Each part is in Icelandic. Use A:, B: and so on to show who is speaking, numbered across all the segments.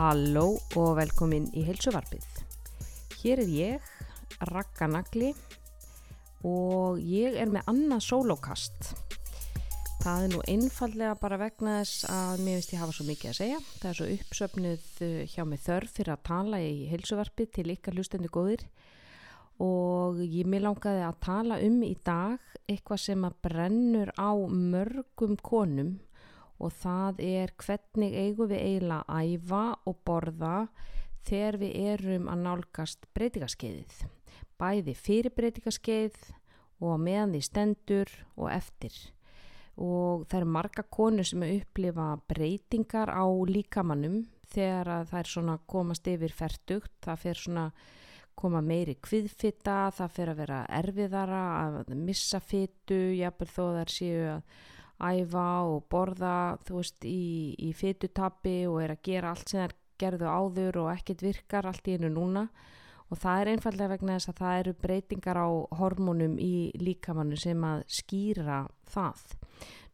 A: Halló og velkomin í heilsuvarfið. Hér er ég, Raka Nagli og ég er með annað sólókast. Það er nú einfallega bara vegna þess að mér finnst ég hafa svo mikið að segja. Það er svo uppsöfnuð uh, hjá mig þörf fyrir að tala í heilsuvarfið til ykkar hlustendu góðir og ég mér langaði að tala um í dag eitthvað sem að brennur á mörgum konum og það er hvernig eigum við eiginlega að æfa og borða þegar við erum að nálgast breytingaskeiðið. Bæði fyrir breytingaskeið og meðan því stendur og eftir. Og það eru marga konur sem upplifa breytingar á líkamannum þegar það er svona komast yfir færtugt, það fer svona koma meiri kviðfitta, það fer að vera erfiðara að missa fyttu, jafnvel þó þar séu að æfa og borða þú veist í, í fytutappi og er að gera allt sem þær gerðu áður og ekkert virkar allt í einu núna og það er einfallega vegna þess að það eru breytingar á hormónum í líkamannu sem að skýra það.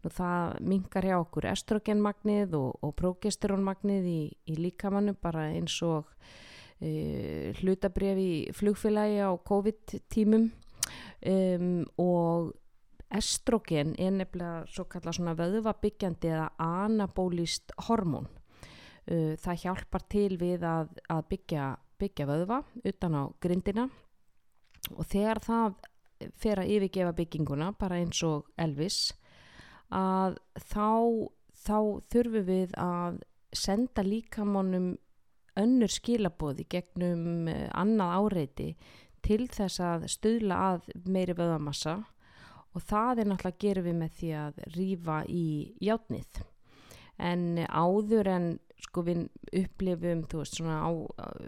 A: Nú það mingar hjá okkur estrogenmagnið og, og progesteronmagnið í, í líkamannu bara eins og uh, hlutabref í flugfélagi á COVID-tímum um, og estrogen er nefnilega svo kalla svona vöðvabyggjandi eða anabólist hormón. Uh, það hjálpar til við að, að byggja, byggja vöðva utan á grindina og þegar það fer að yfirgefa bygginguna bara eins og Elvis að þá, þá þurfum við að senda líkamannum önnur skilabóði gegnum annað áreiti til þess að stuðla að meiri vöðamassa og það er náttúrulega gerum við með því að rýfa í játnið en áður en sko við upplifum þú veist svona á,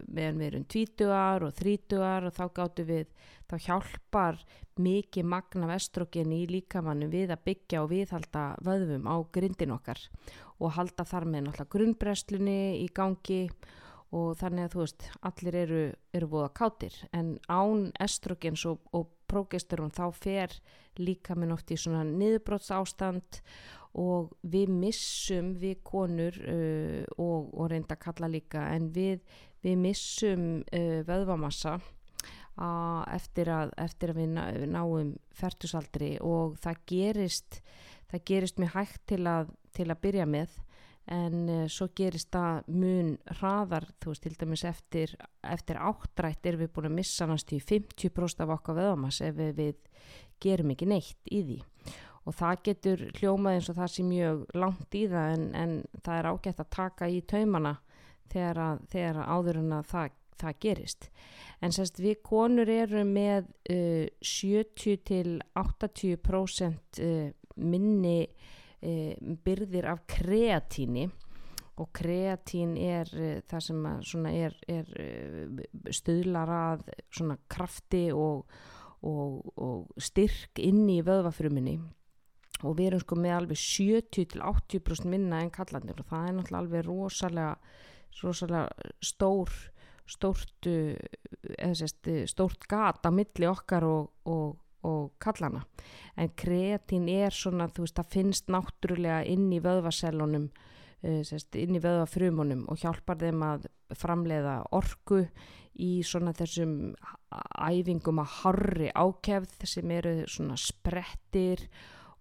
A: meðan við erum tvítugar og þrítugar og þá gáttu við, þá hjálpar mikið magna vestrogen í líkamannu við að byggja og viðhalda vöðvum á grindin okkar og halda þar með náttúrulega grunnbresslunni í gangi og þannig að þú veist allir eru, eru að kátir. En án estrogens og, og prógesterón þá fer líka minn oft í svona niðurbróts ástand og við missum við konur uh, og, og reynda að kalla líka en við, við missum uh, vöðvamassa uh, eftir, að, eftir að við, ná, við náum færtusaldri og það gerist það gerist mjög hægt til að, til að byrja með en uh, svo gerist það mun hraðar þú veist til dæmis eftir, eftir áttrætt erum við búin að missa í 50% af okkar vöðamass ef við, við gerum ekki neitt í því. Og það getur hljómað eins og það sé mjög langt í það en, en það er ágætt að taka í taumana þegar, að, þegar áður en að það, það gerist. En sérst við konur eru með uh, 70 til 80% uh, minni uh, byrðir af kreatíni og kreatín er uh, það sem er, er uh, stuðlar að krafti og, og, og styrk inn í vöðvafruminni og við erum sko með alveg 70-80% minna en kallandir og það er náttúrulega alveg rosalega, rosalega stór stórt, sest, stórt gat á milli okkar og, og, og kallana. En kreatín er svona þú veist það finnst náttúrulega inn í vöðvasellunum sest, inn í vöðvafrumunum og hjálpar þeim að framleiða orku í svona þessum æfingum að harri ákefð sem eru svona sprettir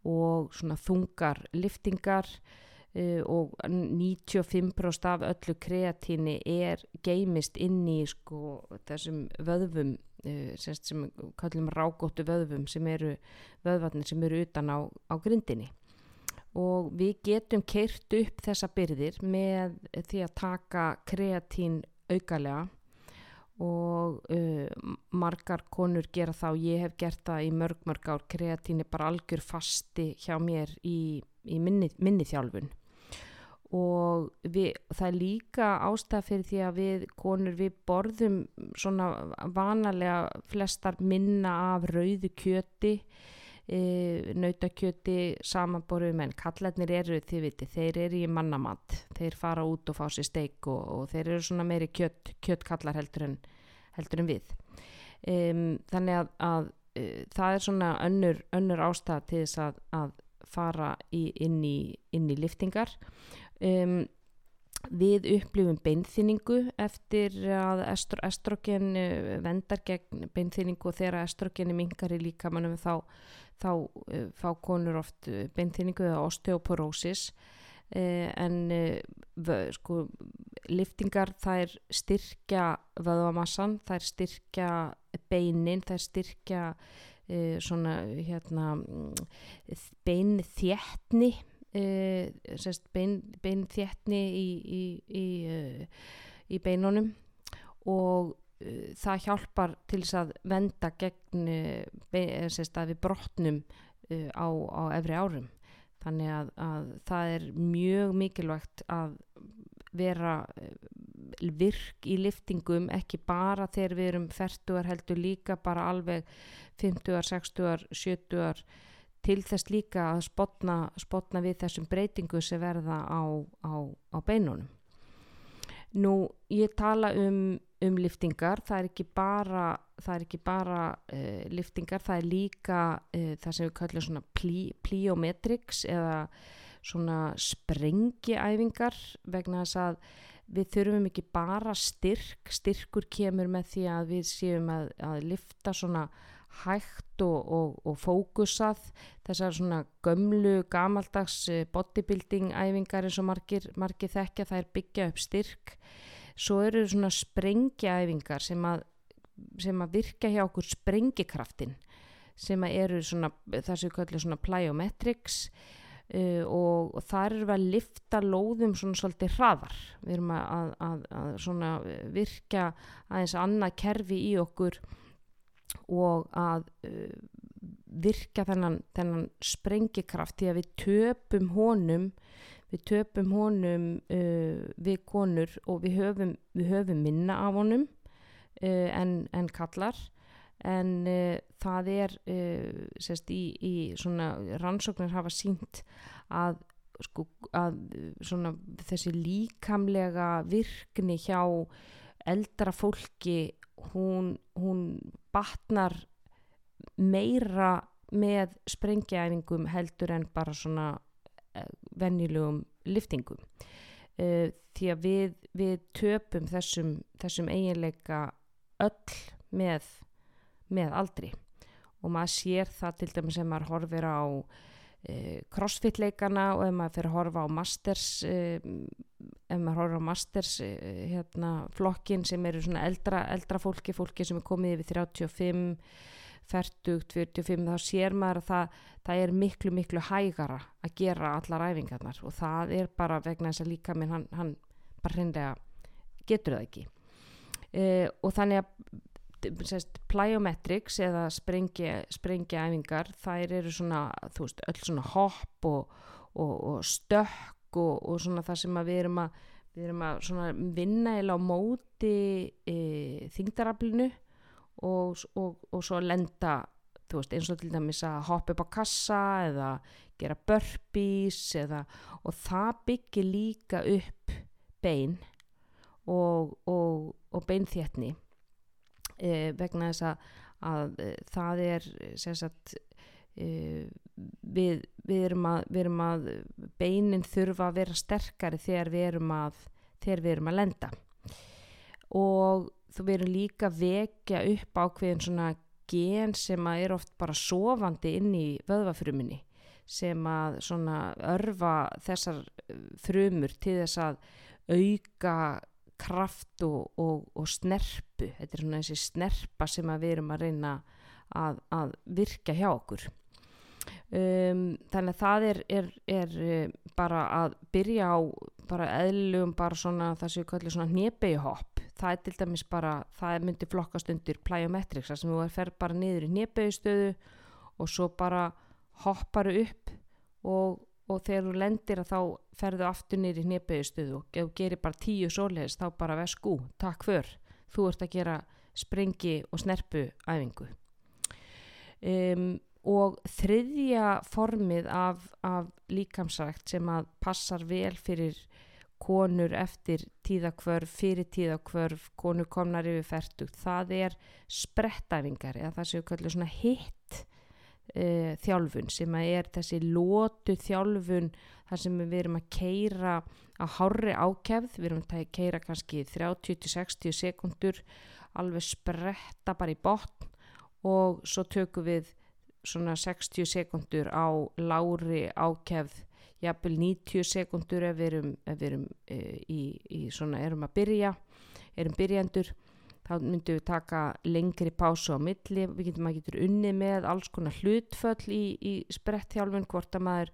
A: og svona þungar liftingar uh, og 95% af öllu kreatíni er geimist inn í sko þessum vöðvum sem kallum rágóttu vöðvum sem eru vöðvarnir sem eru utan á, á grindinni. Og við getum keirt upp þessa byrðir með því að taka kreatín aukalega. Og uh, margar konur gera þá, ég hef gert það í mörg mörg ár, kreatín er bara algjör fasti hjá mér í, í minni, minni þjálfun og við, það er líka ástæða fyrir því að við konur við borðum svona vanalega flestar minna af rauðu kjöti e, nautakjöti samanborum en kallarnir eru þið viti, þeir eru í mannamatt þeir fara út og fá sér steik og, og þeir eru svona meiri kjött, kjöttkallar heldur en, heldur en við. Um, þannig að, að uh, það er svona önnur, önnur ástæða til þess að, að fara í, inn, í, inn í liftingar um, Við upplifum beinþýningu eftir að estro, estrogen vendar gegn beinþýningu og þegar estrogen er mingar í líkamannum þá, þá uh, fá konur oft beinþýningu eða osteoporósis uh, en uh, sko liftingar þær styrkja vöðvamassan, þær styrkja beinin, þær styrkja svona hérna beinþéttni uh, bein, beinþéttni í, í, í, uh, í beinunum og uh, það hjálpar til þess að venda gegn bein, sérst, að við brotnum á, á efri árum. Þannig að, að það er mjög mikilvægt að vera virk í liftingum ekki bara þegar við erum færtugar heldur líka bara alveg 50, 60, 70 til þess líka að spotna, spotna við þessum breytingu sem verða á, á, á beinunum. Nú, ég tala um, um liftingar, það er ekki bara, er ekki bara uh, liftingar, það er líka uh, það sem við kallum svona plí, plíometrics eða svona sprengiæfingar vegna þess að við þurfum ekki bara styrk, styrkur kemur með því að við séum að, að lifta svona hægt og, og, og fókusað. Þessar svona gömlu gamaldags eh, bodybuilding æfingar eins og margir, margir þekkja það er byggja upp styrk. Svo eru svona sprengjaæfingar sem að, sem að virka hjá okkur sprengikraftin sem eru svona það sem við kallum svona plyometrics uh, og, og þar eru við að lifta lóðum svona svolítið hraðar. Við erum að, að, að svona virka aðeins annað kerfi í okkur og að uh, virka þennan, þennan sprengikraft því að við töpum honum við töpum honum uh, við konur og við höfum, við höfum minna af honum uh, en, en kallar en uh, það er uh, sérst, í, í rannsóknir hafa sínt að, sko, að svona, þessi líkamlega virkni hjá eldra fólki hún, hún batnar meira með sprengjaæfingum heldur en bara svona uh, venjulegum liftingum uh, því að við, við töpum þessum, þessum eiginleika öll með, með aldri. Og maður sér það til dæmis sem maður horfir á uh, crossfit leikana og ef maður fyrir að horfa á masters ef maður horfður á masters eh, hérna, flokkin sem eru svona eldra, eldra fólki, fólki sem er komið yfir 35, 40, 45 þá sér maður að það, það er miklu miklu hægara að gera allar æfingarnar og það er bara vegna þess að líka minn hann, hann bara hreinlega getur það ekki. Uh, og þannig að sérst, plyometrics eða sprengja, sprengja æfingar þær eru svona, þú veist, öll svona hopp og, og, og stökk og, og svona það sem við erum að, við erum að vinna eða á móti e, þingdaraflinu og, og, og svo lenda veist, eins og til dæmis að hoppa upp á kassa eða gera burpees eða, og það byggir líka upp bein og, og beinþétni e, vegna þess að, að e, það er sagt, e, við, við, erum að, við erum að beinin þurfa að vera sterkari þegar við erum að, við erum að lenda. Og þú verður líka vekja upp ákveðin svona gen sem að er oft bara sofandi inn í vöðvafruminni sem að svona örfa þessar frumur til þess að auka kraft og, og, og snerpu. Þetta er svona þessi snerpa sem við erum að reyna að, að virka hjá okkur. Um, þannig að það er, er, er eh, bara að byrja á bara eðlugum bara svona það sem við kallum svona hnebauhopp það er til dæmis bara, það myndi flokkast undir plyometrics, það sem þú fer bara niður í hnebaustöðu og svo bara hopparu upp og, og þegar þú lendir að þá ferðu aftur niður í hnebaustöðu og ef þú gerir bara tíu sóleis þá bara veð skú, takk för. Þú ert að gera springi og snerpu æfingu um, og þriðja formið af, af líkamsrækt sem að passar vel fyrir konur eftir tíðakvörf, fyrir tíðakvörf, konur komnar yfir færtugt, það er sprettæfingar eða það séu kallið svona hitt, uh, þjálfun sem er þessi lótu þjálfun þar sem við erum að keira á hári ákefð, við erum að keira kannski 30-60 sekundur alveg spretta bara í botn og svo tökum við svona 60 sekundur á lári ákefð jafnvel 90 sekundur ef við erum, ef við erum e, í, í svona erum að byrja erum byrjandur þá myndum við taka lengri pásu á milli, við getum að getur unni með alls konar hlutföll í, í sprettþjálfun, hvort að maður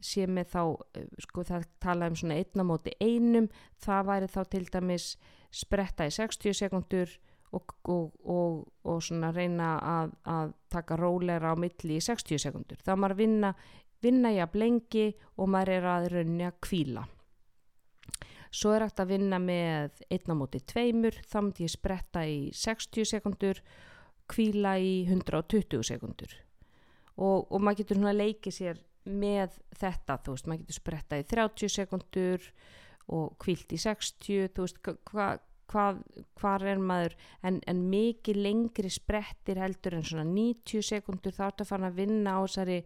A: sé með þá, eh, sko það tala um svona einnamóti einum, það væri þá til dæmis spretta í 60 sekundur og, og, og, og svona reyna að, að taka rólera á milli í 60 sekundur. Það maður vinna, vinna í að blengi og maður er að raunni að kvíla. Svo er hægt að vinna með einnamóti tveimur, þá myndi ég spretta í 60 sekundur, kvíla í 120 sekundur. Og maður getur svona leikið sér með þetta, þú veist, maður getur sprettað í 30 sekundur og kvilt í 60, þú veist, hvað hvað hva er maður, en, en mikið lengri sprettir heldur en svona 90 sekundur þá ertu að fara að vinna á þessari,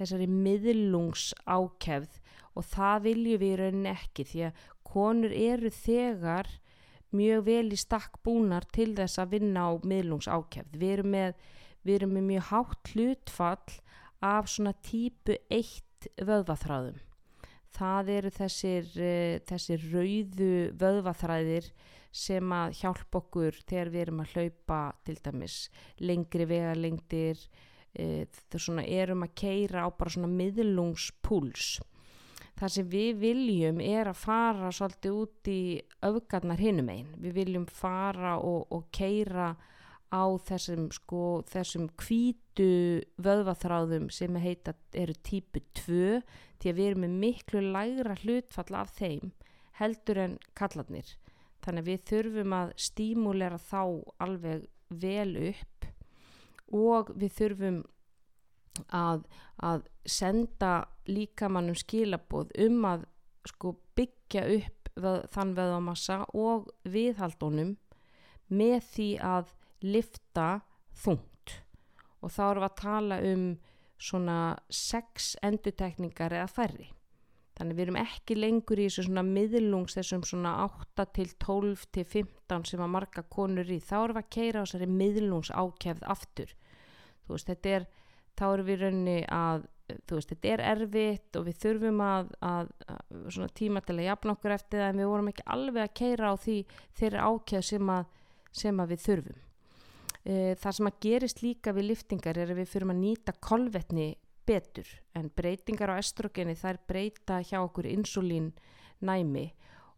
A: þessari miðlungsákefð og það viljum við rauninni ekki því að konur eru þegar mjög vel í stakk búnar til þess að vinna á miðlungsákefð. Við erum með, við erum með mjög hátt hlutfall af svona típu 1 vöðvaþráðum. Það eru þessir, uh, þessir rauðu vöðvaþræðir sem að hjálpa okkur þegar við erum að hlaupa til dæmis lengri vegalengdir, uh, það svona erum að keira á bara svona miðlungspúls. Það sem við viljum er að fara svolítið út í öfgarnar hinum einn. Við viljum fara og, og keira á þessum, sko, þessum kvítu vöðvaþráðum sem heita eru típu 2 því að við erum með miklu lægra hlutfall af þeim heldur en kallarnir. Þannig að við þurfum að stímulera þá alveg vel upp og við þurfum að, að senda líkamannum skilaboð um að sko, byggja upp veð, þann veðamassa og viðhaldunum með því að lifta þungt og þá erum við að tala um svona sex endutekningar eða færri. Þannig við erum ekki lengur í þessu svona miðlungs þessum svona 8 til 12 til 15 sem að marga konur í. Þá erum við að keira á þessari miðlungs ákjæfð aftur. Þú veist, þetta er, þá erum við raunni að, veist, þetta er erfitt og við þurfum að, að, að tíma til að jafna okkur eftir það en við vorum ekki alveg að keira á því þeirra ákjæð sem að, sem að við þurfum. Eh, það sem að gerist líka við liftingar er að við fyrir að nýta kolvetni betur en breytingar á estrogeni þær breyta hjá okkur insulín næmi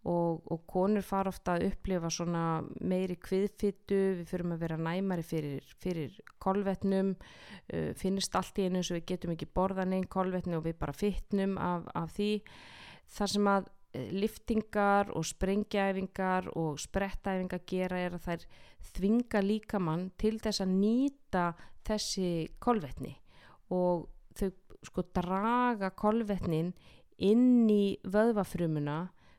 A: og, og konur fara ofta að upplifa svona meiri kviðfittu, við fyrir að vera næmari fyrir, fyrir kolvetnum, uh, finnst allt í einu eins og við getum ekki borðan einn kolvetni og við bara fittnum af, af því. Það sem að Eh, liftingar og sprengjaæfingar og sprettæfingar gera er að þær þvinga líkamann til þess að nýta þessi kolvetni og þau sko draga kolvetnin inn í vöðvafrumuna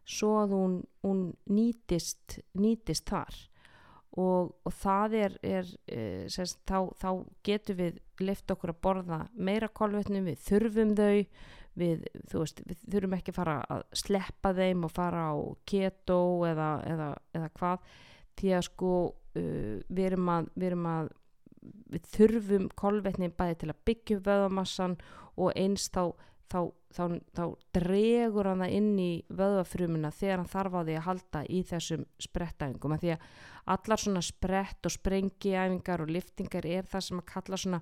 A: svo að hún, hún nýtist, nýtist þar. Og, og það er, er e, semst, þá, þá getur við lift okkur að borða meira kolvetnum, við þurfum þau við, veist, við þurfum ekki að fara að sleppa þeim og fara á keto eða, eða, eða hvað. Því að sko uh, við, erum að, við erum að við þurfum kolvetnin bæði til að byggja vöðamassan og eins þá, þá, þá, þá dregur hann það inn í vöðafrumuna þegar hann þarf á því að halda í þessum sprettæfingum því að allar svona sprett og sprengiæfingar og liftingar er það sem að kalla svona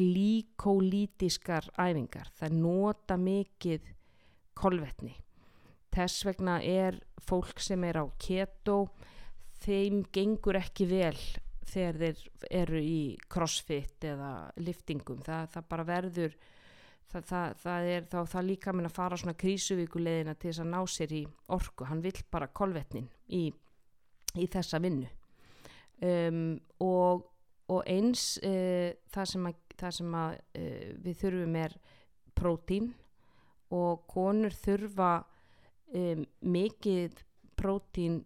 A: glíkólítiskar æfingar. Það nota mikið kolvetni. Þess vegna er fólk sem er á keto, þeim gengur ekki vel þegar þeir eru í crossfit eða liftingum. Það, það bara verður, það, það, það er þá það líka minn að fara svona krísuvíkuleðina til þess að ná sér í orku. Hann vill bara kolvetnin í, í þessa vinnu. Um, og, og eins uh, það sem að það sem að, uh, við þurfum er prótín og konur þurfa um, mikið prótín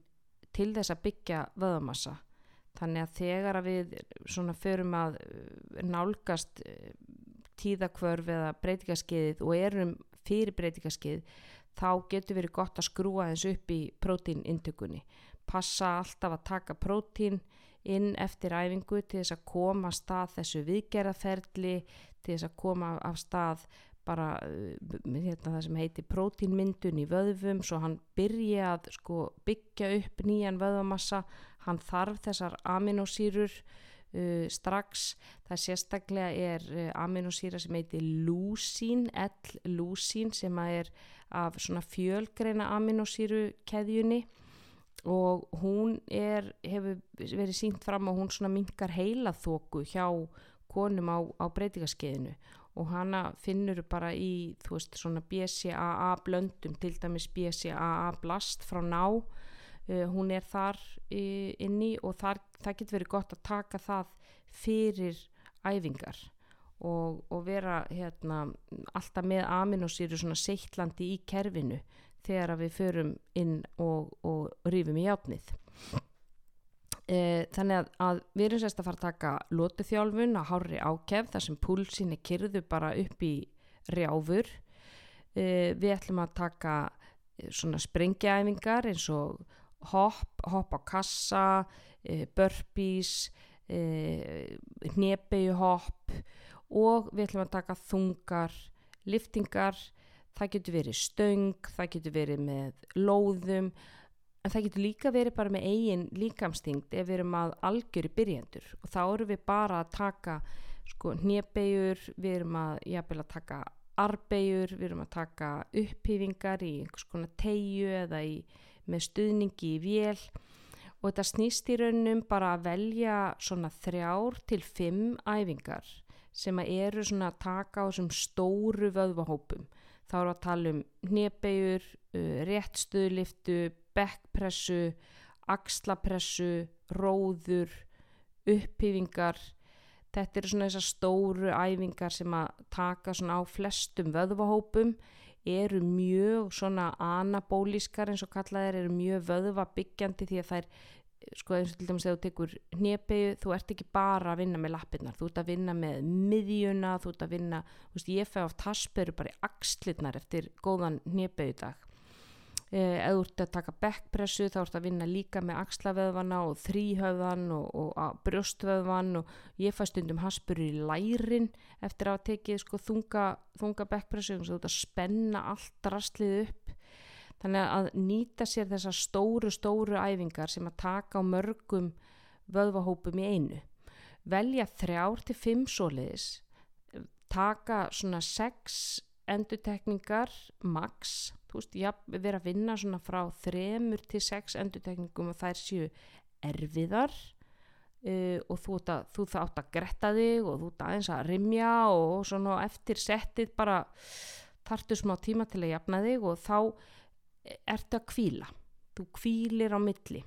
A: til þess að byggja vöðamassa þannig að þegar að við svona förum að nálgast tíðakvörf eða breytingaskeiðið og erum fyrir breytingaskeið þá getur verið gott að skrúa þess upp í prótínintökunni. Passa alltaf að taka prótín inn eftir æfingu til þess að koma að stað þessu viðgerðaferli til þess að koma af stað bara uh, hérna, það sem heitir prótínmyndun í vöðvum svo hann byrja að sko, byggja upp nýjan vöðvamassa. Hann þarf þessar aminosýrur uh, strax. Það sérstaklega er uh, aminosýra sem heitir lúsín L-lúsín sem er af svona fjölgreina aminosýru keðjunni og hún er, hefur verið sínt fram og hún svona minkar heilaþóku hjá konum á, á breytingaskeiðinu. Og hana finnur bara í þú veist svona BCAA blöndum til dæmis BCAA blast frá ná uh, hún er þar uh, inni og þar, það getur verið gott að taka það fyrir æfingar og, og vera hérna alltaf með aminosýru svona seitlandi í kerfinu þegar við förum inn og, og rýfum í játnið E, þannig að, að við erum sérst að fara að taka lótuþjálfun á hári ákef þar sem púlsinni kyrðu bara upp í rjáfur. E, við ætlum að taka svona springjaæfingar eins og hopp, hopp á kassa e, burpees hnebegu hopp og við ætlum að taka þungar liftingar það getur verið stöng, það getur verið með lóðum en það getur líka verið bara með eigin líkamstingt ef við erum að algjöru byrjendur. Og þá eru við bara að taka sko hnebegjur, við erum að að taka arbegjur, við erum að taka upphýfingar í einhvers konar tegju eða í, með stuðningi í vél. Og þetta snýst í raunum bara að velja svona þrjár til fimm æfingar sem eru svona að taka á þessum stóru vöðvahópum. Þá eru að tala um hnebegjur, uh, réttstuðliftu, bekkpressu, axlapressu, róður, upphýfingar. Þetta eru svona þessar stóru æfingar sem að taka svona á flestum vöðvahópum, eru mjög svona anabólískar eins og kallaðir, eru mjög vöðvabyggjandi því að er, sko eins og til dæmis þegar þú tekur hnepegu, þú ert ekki bara að vinna með lappirnar, þú ert að vinna með miðjuna, þú ert að vinna, þú veist ég fæ á tasperu bara í axlirnar eftir góðan hnepegu dag eða þú ert að taka backpressu þá ert að vinna líka með axlavöðvana og þrýhöfðan og, og brjóstvöðvan og ég fæ stundum haspur í lærin eftir að tekið sko, þunga, þunga backpressu þú ert að spenna allt rastlið upp. Þannig að nýta sér þessar stóru stóru æfingar sem að taka á mörgum vöðvahópum í einu. Velja þrjár til fimm soliðis taka svona sex endutekningar þú veist, já, erum að vinna svona frá þremur til sex endutekningum og þær séu erfiðar uh, og þú, að, þú það átt að gretta þig og þú það aðeins að rimja og svona eftir settið bara þartu smá tíma til að jafna þig og þá ertu að kvíla þú kvílir á milli.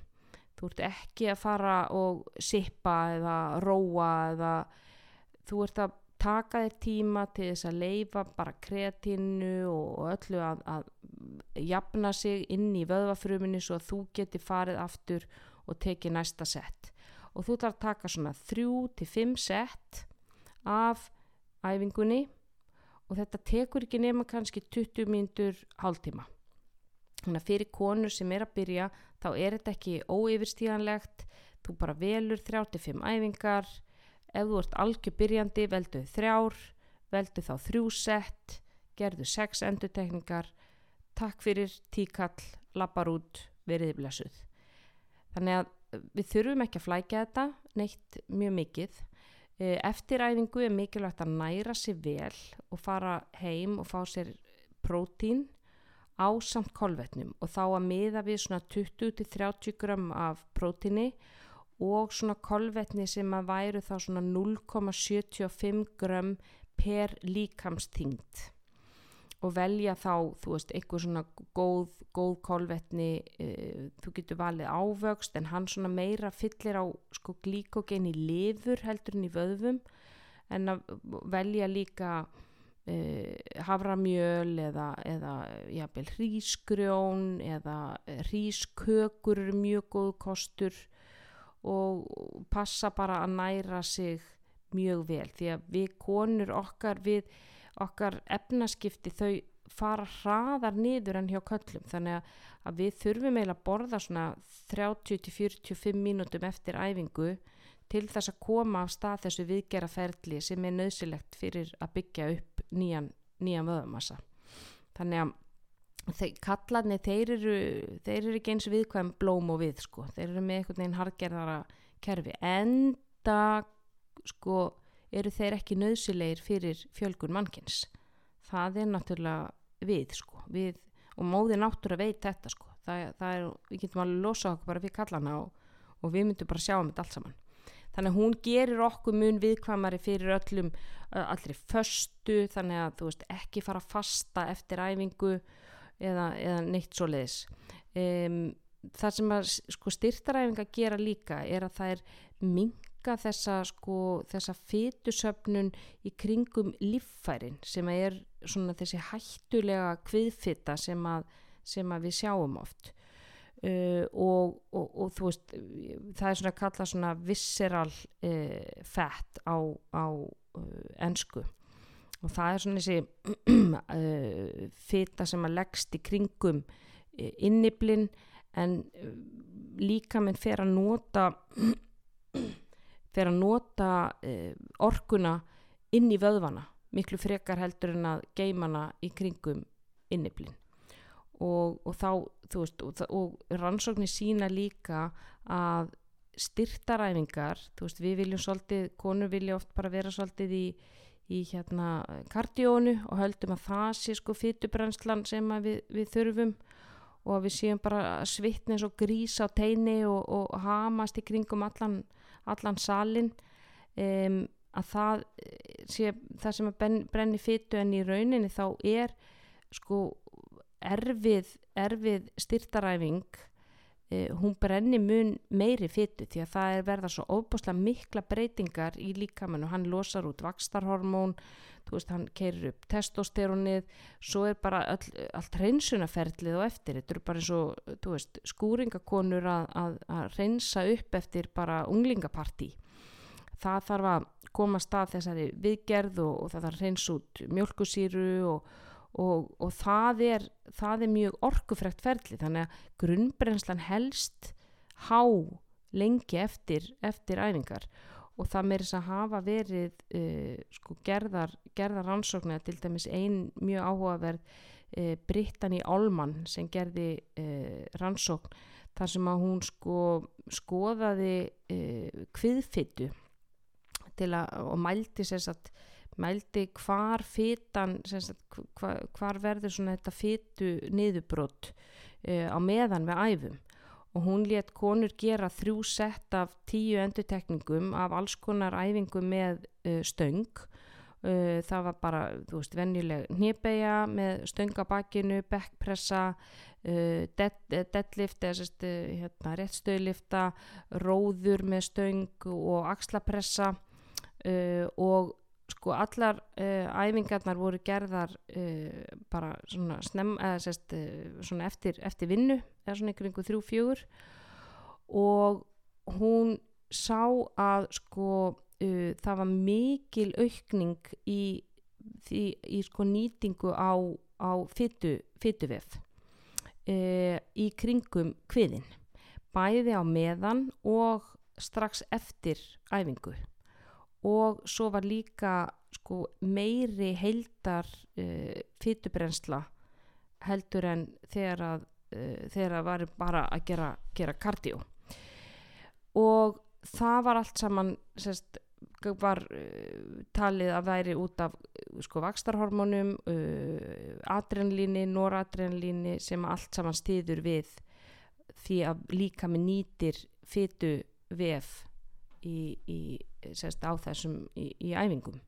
A: Þú ert ekki að fara og sippa eða róa eða þú ert að taka þér tíma til þess að leifa bara kreatinu og öllu að, að jafna sig inn í vöðvafruminu svo að þú geti farið aftur og tekið næsta sett. Og þú þarf að taka svona þrjú til fimm sett af æfingunni og þetta tekur ekki nema kannski 20 mínutur hálftíma. Þannig að fyrir konur sem er að byrja þá er þetta ekki óyfirstíðanlegt þú bara velur 35 æfingar. Ef þú ert algjör byrjandi, veldu þrjár, veldu þá þrjú sett, gerðu sex endutekningar, takk fyrir tíkall, lappar út, veriði blessuð. Þannig að við þurfum ekki að flækja þetta neitt mjög mikið. Eh, eftir æfingu er mikilvægt að næra sér vel og fara heim og fá sér prótín á samt kolvetnum og þá að miða við svona 20-30 gram af prótíni og svona kolvetni sem að væru þá svona 0,75 gram per líkamsþyngd og velja þá, þú veist, eitthvað svona góð, góð kolvetni uh, þú getur valið ávöxt en hann svona meira fyllir á sko glíkogen í lifur heldur en í vöðvum en að velja líka uh, havramjöl eða, eða jafnvel hrísgrjón eða hrískökur eru mjög góð kostur og passa bara að næra sig mjög vel því að við konur okkar við okkar efnaskipti þau fara hraðar niður en hjá köllum. Þannig að við þurfum eiginlega að borða svona 30-45 mínútum eftir æfingu til þess að koma af stað þessu viðgeraferðli sem er nöðsilegt fyrir að byggja upp nýjan, nýjan vöðamassa þannig að þeir, kallarni þeir eru, þeir eru ekki eins viðkvæm blóm og við sko, þeir eru með einhvern veginn hardgerðara kerfi. Enda sko eru þeir ekki nöðsilegir fyrir fjölgun mannkins það er náttúrulega við sko. Við, og móði náttúrulega veit þetta sko. Það, það er, við getum alveg losa okkur bara við kallana og, og við myndum bara sjá um þetta allt saman. Þannig að hún gerir okkur mun viðkvæmari fyrir öllum allri föstu þannig að þú veist ekki fara fasta eftir æfingu eða, eða neitt svo leiðis um, það sem að sko styrtaræfinga gera líka er að það er minga þessa sko þessa fytusöfnun í kringum líffærin sem er svona þessi hættulega kviðfitta sem sem að við sjáum oft. Uh, og, og, og þú veist það er svona að kalla svona visceral uh, fat á, á uh, ennsku og það er svona þessi uh, fita sem að leggst í kringum uh, inniblinn en uh, líka minn fer að nota fer að nota orkuna inn í vöðvana miklu frekar heldur en að geimana í kringum inniblinn og, og þá þú veist og, og rannsóknir sína líka að styrtaræfingar þú veist við viljum svolítið, konur vilja oft bara vera svolítið í í hérna kardjónu og höldum að það sé sko fytubrennslan sem við, við þurfum og við séum bara svitni eins og grís á teini og, og hamast í kringum allan, allan salin um, að það sé það sem ben, brenni fytu en í rauninni þá er sko erfið, erfið styrtaræfing Uh, hún brenni mun meiri fyttu því að það er verða svo óbúslega mikla breytingar í líkamann og hann losar út vakstarhormón þú veist hann keirir upp testosteronið svo er bara all, allt hreinsunaferlið og eftir. Þetta eru bara eins og veist, skúringakonur að, að, að hreinsa upp eftir bara unglingapartí. Það þarf að koma stað þessari viðgerð og, og það þarf að hreins út mjölkusýru og og, og það, er, það er mjög orkufrækt ferli þannig að grunnbrennslan helst há lengi eftir, eftir æfingar. Og það með þess að hafa verið uh, sko gerðar, gerðar rannsóknir til dæmis ein mjög áhugaverð uh, Brittany Allman sem gerði uh, rannsókn þar sem að hún sko skoðaði kviðfittu og mælti sér satt mældi hvar fytan hvar, hvar verður svona þetta fytu niðurbrott uh, á meðan við æfum? Og hún létt konur gera þrjú sett af tíu endutekningum af alls konar æfingum með uh, stöng. Uh, það var bara, þú veist, venjuleg nýbeja með stöngabakinu backpressa dead, deadlift eða hérna, réttstöðlifta róður með stöng og axlapressa og sko allar uh, æfingarnar voru gerðar uh, bara svona, snem, eða, sest, uh, svona eftir, eftir vinnu eða svona ykkur yngur þrjú fjögur. Og hún sá að sko það var mikil aukning í, í, í sko nýtingu á, á fytuvef í kringum kviðin bæði á meðan og strax eftir æfingu og svo var líka sko, meiri heildar uh, fytubrensla heldur en þegar að uh, þegar að var bara að gera, gera kardió og það var allt saman sérst, var uh, talið að væri út af sko vakstarhormónum adrenlíni, noradrenlíni sem allt saman stýður við því að líka með nýtir fytu vef í, í sérst, á þessum í, í æfingum.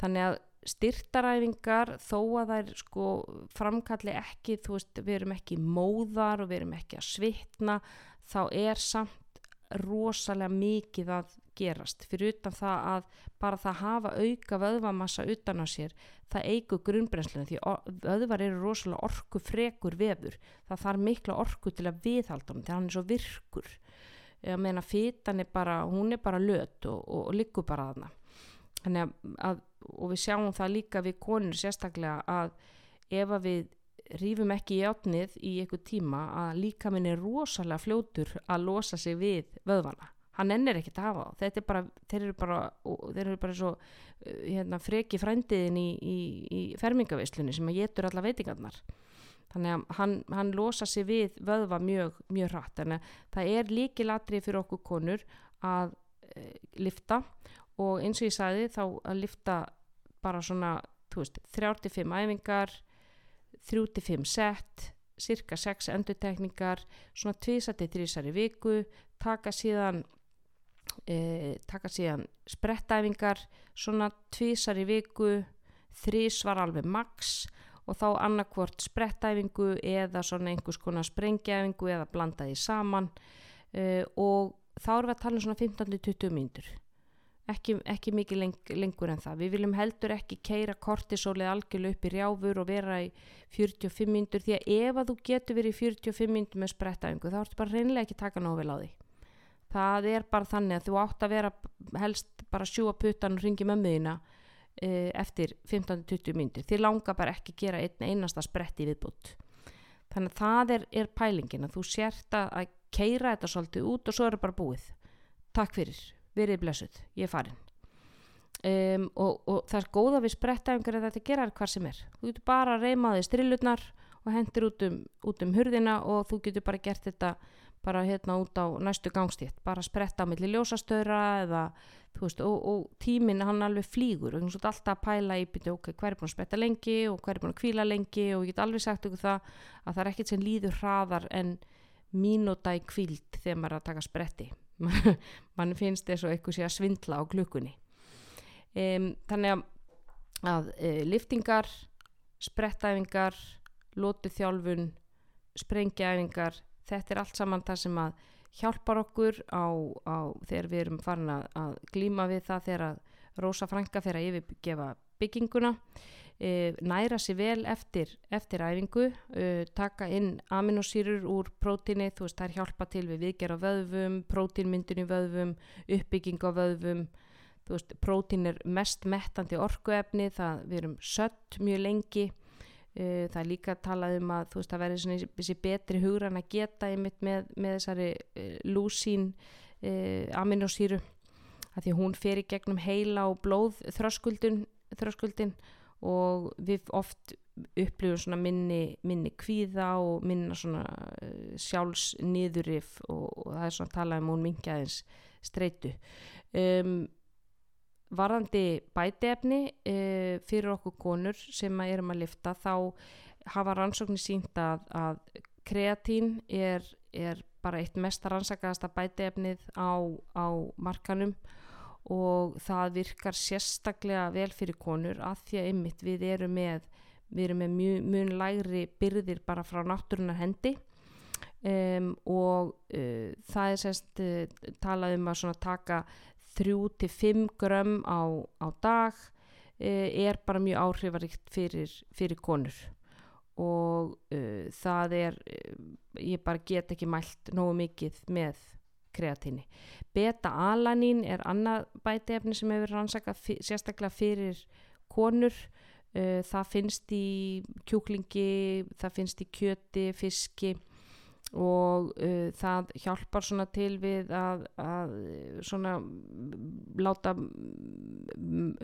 A: Þannig að styrtaræfingar þó að þær sko framkalli ekki þú veist við erum ekki móðar og við erum ekki að svitna þá er samt rosalega mikið að gerast. Fyrir utan það að bara það hafa auka vöðvamassa utan á sér það eigu grunnbrennsluna því vöðvar eru rosalega orku frekur vefur. Það þarf mikla orku til að viðhalda hann því hann er svo virkur ég meina fítan er bara hún er bara lött og, og, og liggur bara aðna þannig að, og við sjáum það líka við konur sérstaklega að ef að við rýfum ekki í átnið í einhver tíma að líka minn er rosalega fljótur að losa sig við vöðvana. Hann ennir ekkert að hafa það er bara, þeir eru bara þeir eru bara svo hérna, freki frændiðin í, í, í fermingavislunni sem að getur alla veitingarnar þannig að hann, hann losa sig við vöðva mjög, mjög hratt. Þannig að það er líkilatri fyrir okkur konur að e, lifta og eins og ég sagði þá að lifta bara svona 3-5 æfingar 3-5 sett cirka 6 endurtekningar svona 2-3 í viku taka síðan e, taka síðan sprettæfingar svona 2 í viku 3 var alveg max og þá annarkvort sprettæfingu eða svona einhvers konar sprengjæfingu eða blanda því saman e, og þá erum við að tala um svona 15-20 mínútur. Ekki, ekki mikið leng, lengur en það. Við viljum heldur ekki keira kortisólið algjörlega upp í rjáfur og vera í 45 mínútur því að ef að þú getur verið í 45 mínútur með sprettæfingu þá ertu bara reynilega ekki taka nóg vel á því. Það er bara þannig að þú átt að vera helst bara sjúa puttan og ringi mömmuðina eftir 15-20 mínútur. Þið langar bara ekki gera einn einasta spretti viðbútt þannig að það er, er pælingin að þú sért að keira þetta svolítið út og svo er það bara búið. Takk fyrir. Verið blessuð, ég er farin. Um, og, og það er góða við sprettæfingar að þetta gera hvað sem er. Þú getur bara að reyma þig strillurnar og hendur út um, út um hurðina og þú getur bara gert þetta bara hérna út á næstu gangstítt bara spretta á milli ljósastöðra eða veist og, og tíminn hann alveg flýgur og alltaf pæla í byrju ok, hver er búin að spretta lengi og hver er búin að kvíla lengi og ég get alveg sagt okkur það að það er ekkert sem líður hraðar en mínúta í kvíld þegar maður er að taka spretti. Mann finnst þess að eitthvað sé að svindla á klukkunni. Um, þannig að, að e, liftingar sprettæfingar lótuþjálfun sprengjaæfingar þetta er allt saman það sem að hjálpar okkur á, á þegar við erum farin að, að glíma við það þegar að Rósa Franka fer að yfirgefa bygginguna e, næra sér vel eftir, eftir æfingu, e, taka inn aminosýrur úr prótíni, þú veist það er hjálpa til við viðgerra vöðvum, prótínmyndun í vöðvum, uppbygging á vöðvum, þú veist prótín er mest mettandi orkuefni, það við erum sött mjög lengi, það er líka að tala um að þú veist það verður svona þessi betri hugran að geta með, með þessari lúsín e, aminosýru að því að hún fer í gegnum heila og blóð þröskuldin, og við oft upplifum svona minni, minni kvíða og minna svona uh, sjálfsniðurif og, og það er svona að tala um hún mingjaðins streitu. Um, varðandi bætefni uh, fyrir okkur konur sem að erum að lifta þá hafa rannsóknir sínt að, að kreatín er, er bara eitt mest rannsakaðasta bætefnið á, á markanum og það virkar sérstaklega vel fyrir konur að því að ymmit við erum með, við erum með mjög mjög lægri byrðir bara frá náttúrunar hendi. Um, og uh, það er sérst uh, talað um að taka 3-5 grömm á, á dag uh, er bara mjög áhrifaríkt fyrir, fyrir konur og uh, það er uh, ég bara get ekki mælt nógu mikið með kreatíni. Beta-alanín er annað bætefni sem hefur rannsakað sérstaklega fyrir konur. Uh, það finnst í kjúklingi, það finnst í kjöti, fiski og uh, það hjálpar svona til við að, að svona láta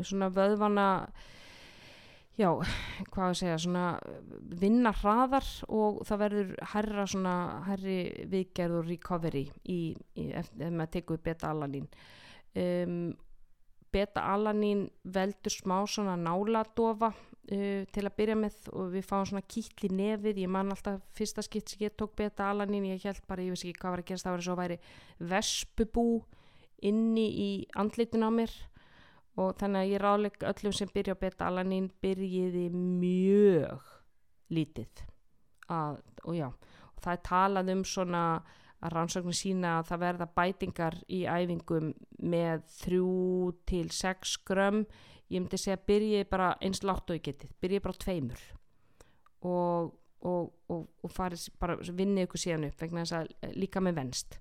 A: svona vöðvana já, hvað að segja, svona vinna hraðar og það verður herra svona, herri viðgerð og recovery í, í, ef maður tekur beta-alanín um, beta-alanín veldur smá svona náladofa uh, til að byrja með og við fáum svona kýll í nefið, ég man alltaf fyrsta skipt sem ég tók beta-alanín, ég held bara, ég veist ekki hvað var að gerast, það var svo að væri vespubú inni í andlitin á mér. Og þannig að ég ráðleik öllum sem byrja beta-alanín byrjiði mjög lítið. Að, og já, og það er talað um svona að rannsóknir sína að það verða bætingar í æfingum með 3 til 6 grömm. Ég myndi segja byrjiði bara eins látt og ég getið, byrjiði bara tveimur. Og, og, og, og farið bara vinni ykkur síðan upp vegna þess að líka með venst.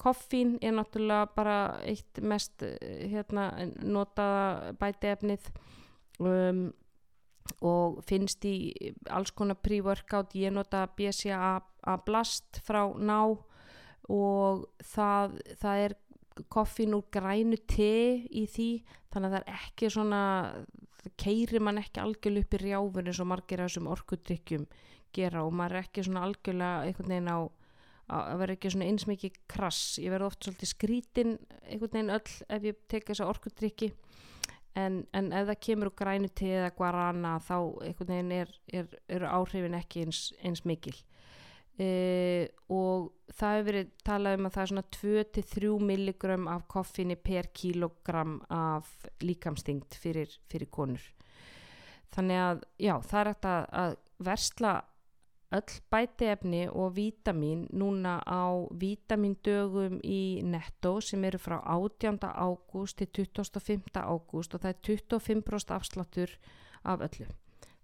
A: Koffín er náttúrulega bara eitt mest hérna, notaða bætiefnið. Um, og finnst í alls konar pre-workout. Ég nota BCA blast frá ná og það, það er koffín úr grænu te í því þannig að það er ekki svona það keirir mann ekki algjörlega upp í rjáfun eins og margir af þessum orkudrykkjum gera og maður er ekki svona algjörlega einhvern veginn á að vera ekki svona eins mikið krass. Ég verði oft svolítið skrítin einhvern veginn öll ef ég tek þessa orkudrykki en, en ef það kemur úr grænu te eða guarana þá einhvern veginn er, er, er áhrifin ekki eins, eins mikil Uh, og það hefur verið talað um að það er svona 2-3 milligram af koffini per kilogram af líkamstingt fyrir, fyrir konur þannig að já það er að, að versla öll bætiefni og vítamin núna á vítamindögum í netto sem eru frá 18. ágúst til 25. ágúst og það er 25% afsláttur af öllu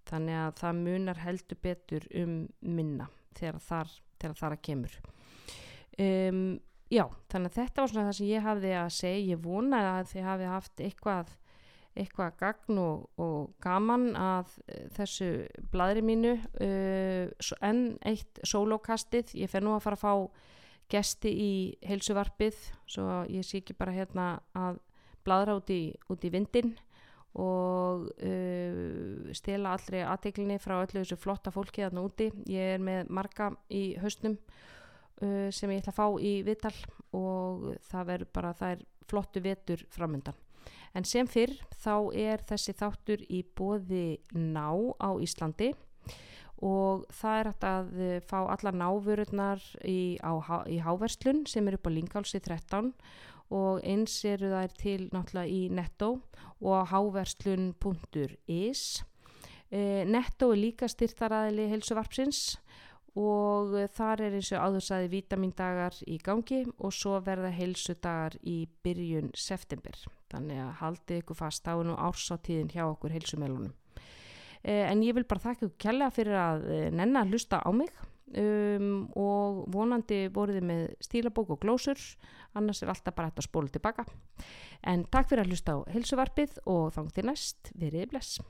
A: þannig að það munar heldur betur um minna þegar þar, þegar þar að kemur. Um, já, þannig að þetta var svona það sem ég hafði að segja. Ég vona að þið hafi haft eitthvað eitthvað gagn og, og gaman að uh, þessu bladri mínu uh, en eitt sólókastið, ég fer nú að fara að fá gesti í heilsuvarpið svo ég sé ekki bara hérna að bladra út í, út í vindin og uh, stela allri aðteglinni frá öllu þessu flotta fólki þarna úti. Ég er með marga í hausnum uh, sem ég ætla að fá í viðtal og það verður bara, það er flottu vetur framöndan. En sem fyrr þá er þessi þáttur í bóði ná á Íslandi og það er að uh, fá alla návörurnar í, í háverslun sem er upp á Lingálsi 13 og eins eru þær til náttúrulega í netto og háverslun.is e, Netto er líka styrtaræðili helsuvarpsins og þar er eins og áðursæði vítamindagar í gangi og svo verða helsudagar í byrjun september. Þannig að haldið ykkur fast á nú ársáttíðin hjá okkur helsumelunum e, en ég vil bara þakka ykkur kjalla fyrir að e, nenna að hlusta á mig um, og vonandi voruði með stílabók og glósur. Annars er alltaf bara hægt að spóla tilbaka. En takk fyrir að hlusta á helsuvarpið og þangti næst, verið bless